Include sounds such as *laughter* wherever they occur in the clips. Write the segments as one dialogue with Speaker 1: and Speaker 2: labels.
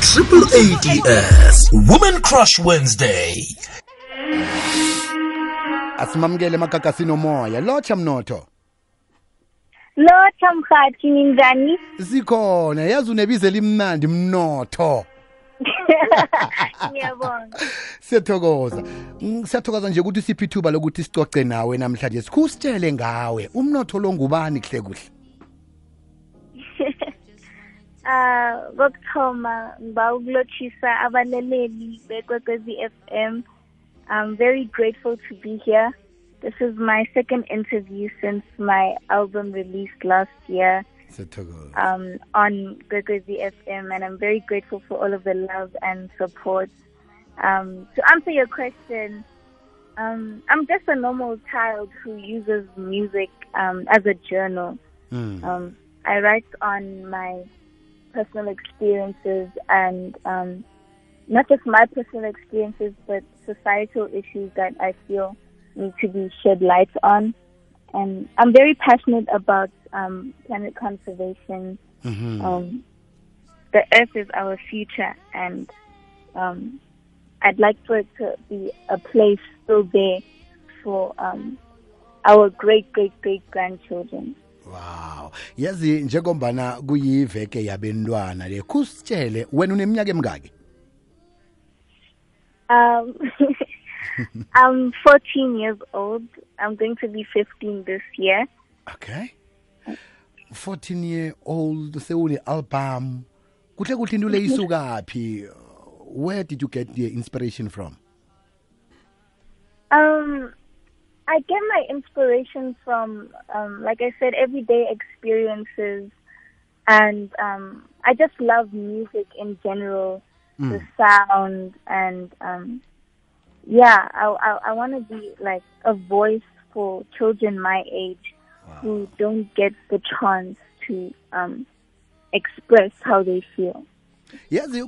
Speaker 1: Triple ADS Women Crush Wednesday.
Speaker 2: asimamukele emagagasini omoya. Lotsha mnotho
Speaker 3: Lotha mhathi ninjani?
Speaker 2: sikhona. Yazi unebizo elimnandi mnotho. *laughs*
Speaker 3: Ngiyabonga.
Speaker 2: siyathokoza. Mm, siyathokoza nje ukuthi siphe ithuba lokuthi sicoce nawe namhlanje. Sikhusitshele ngawe. Umnotho lo ngubani kuhle kuhle?
Speaker 3: Ah, kokuthoma ngiba ukulotshisa abalaleli bekwekwezi FM. I'm very grateful to be here. This is my second interview since my album released last year um, on Kwekwezi FM, and I'm very grateful for all of the love and support. Um, to answer your question, um, I'm just a normal child who uses music um, as a journal.
Speaker 2: Mm.
Speaker 3: Um, I write on my personal experiences and um, not just my personal experiences, but societal issues that I feel need to be shed light on. And I'm very passionate about um, planet conservation.
Speaker 2: Mhm.
Speaker 3: Um, the Earth is our future, and um, I'd like for it to be a place still there for um, our great, great, great grandchildren.
Speaker 2: Wow. Yazi njengombana kuyiveke yabentwana le khusitshele wena uneminyaka emingaki?
Speaker 3: Um, *laughs* I'm 14 years old. I'm going to be 15 this year.
Speaker 2: okay. 14 year old sewune album kuhle kuhle into *laughs* le isukaphi? Where did you get the inspiration from?
Speaker 3: Um, I get my inspiration from, um, like I said, everyday experiences, and um, I just love music in general, the sound, and um, yeah, I I, I want to be like a voice for children my age who don't get the chance to um, express how they feel.
Speaker 2: Yazi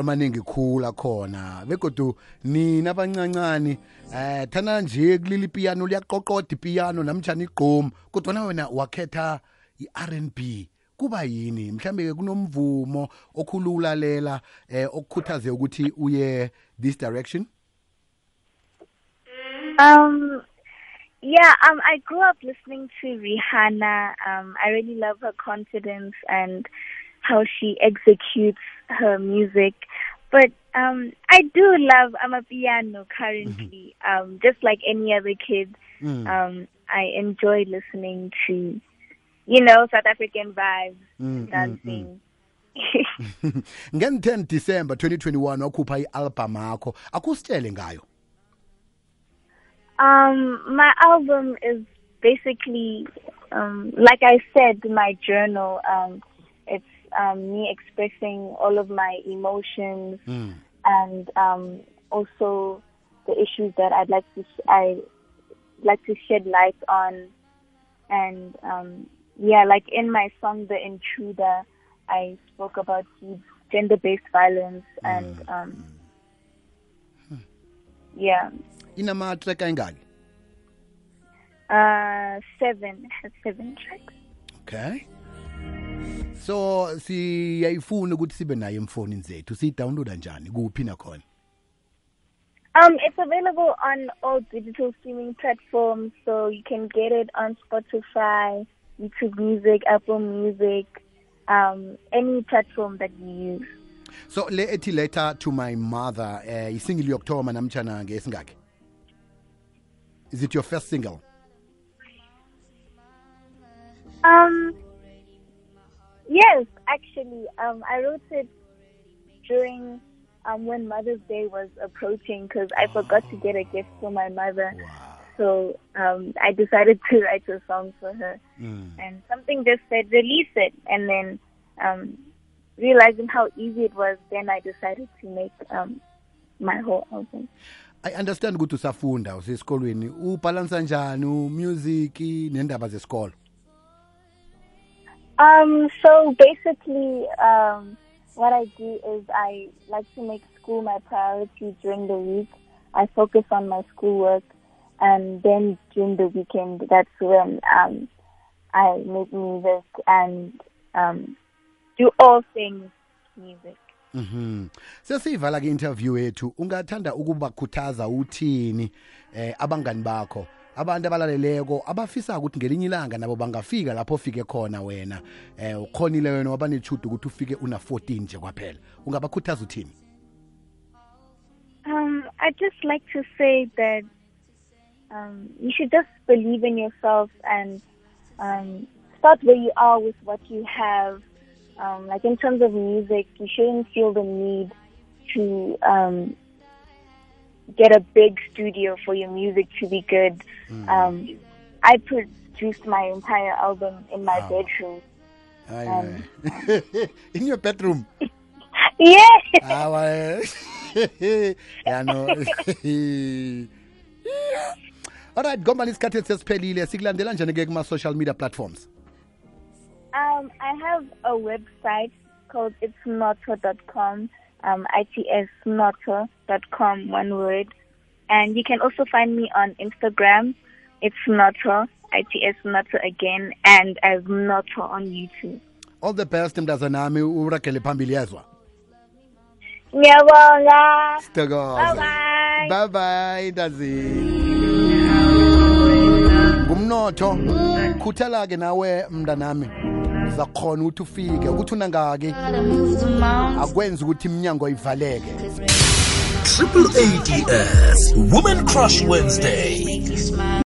Speaker 2: amaningi khulu akhona begodu nina eh thana nje kulila ipiyano liyaqoqoda ipiyano namtjani igqom kodwana wena wakhetha i-R&B kuba yini mhlambe kunomvumo okhulu ulalela eh okukhuthaze ukuthi uye this direction
Speaker 3: Um, yeah, um, I grew up listening to Rihanna. Um, I really love her confidence and how she executes her music. But um, I do love Amapiano currently. Um, just like any other kid, um, I enjoy listening to, you know, South African vibes, dancing. *laughs*
Speaker 2: ngen-10 december 2021 wakhupha i-album yakho akusitshele ngayo
Speaker 3: Um, my album is basically, um, like I said, my journal. Um, um, me expressing all of my emotions and um, also the issues that I'd like to sh- I like to shed light on. And um, yeah, like in my song "The Intruder," I spoke about gender-based violence and um, yeah.
Speaker 2: inamatrack ayingaki
Speaker 3: Uh, seven. *laughs* Seven tracks.
Speaker 2: okay so siyayifuna ukuthi sibe nayo emfonini zethu siyidownloada njani? Kuphi nakhona?
Speaker 3: Um, it's available on all digital streaming platforms, so you can get it on Spotify, YouTube Music, Apple Music, um, any platform that you use.
Speaker 2: so le ethi letter to my mother eh isingle yokuthoma namtjana ngesingakhi is it your first single?
Speaker 3: Um, actually, um, I wrote it during um, when Mother's Day was approaching because I forgot to get a gift for my mother. So um, I decided to write a song for her, and something just said release it, and then um, realizing how easy it was, then I decided to make um, my whole album.
Speaker 2: i understand ukuthi usafunda usesikolweni ubhalansa njani umusic nendaba zesikolo
Speaker 3: Um, so basically, um, what I do is I like to make school my priority during the week. I focus on my schoolwork, and then during the weekend, that's when um, I make music and um, do all things music.
Speaker 2: Mhm. Sesiyivala ke interview yethu. Ungathanda ukubakhuthaza uthini eh abangani bakho? Abantu abalaleleko abafisa ukuthi ngelinye ilanga nabo bangafika lapho ufike khona wena. Eh ukhonile wena ukuthi ufike una 14 nje kwaphela. Ungabakhuthaza uthini?
Speaker 3: Um, I'd just like to say that um, you should just believe in yourself and um, start where you are with what you have. Um, like in terms of music, you shouldn't feel the need to um, get a big studio for your music to be good. Um, I produced my entire album in my
Speaker 2: Wow.
Speaker 3: bedroom. Um. *laughs*
Speaker 2: In your bedroom. *laughs* *laughs*
Speaker 3: Yeah.
Speaker 2: Awa. Ya no. Alright, ngoba isikhathi sesiphelile sikulandela njani ke kuma social media platforms?
Speaker 3: Um, I have a website called itsnotter.com, um, itsnotter.com, one word. And you can also find me on Instagram. It's Notter, its Notter again, and as Notter on YouTube.
Speaker 2: All the best mntazanami uragele phambili yazwa.
Speaker 3: Ngiyabonga.
Speaker 2: Sithokoza.
Speaker 3: Bye-bye.
Speaker 2: Bye bye ndazini. Ngumnotho. Khuthala ke nawe mntanami. Uzakhona ukuthi ufike ukuthi unangaki akwenza ukuthi iminyango ivaleke.
Speaker 1: Triple ADS Women Crush Wednesday.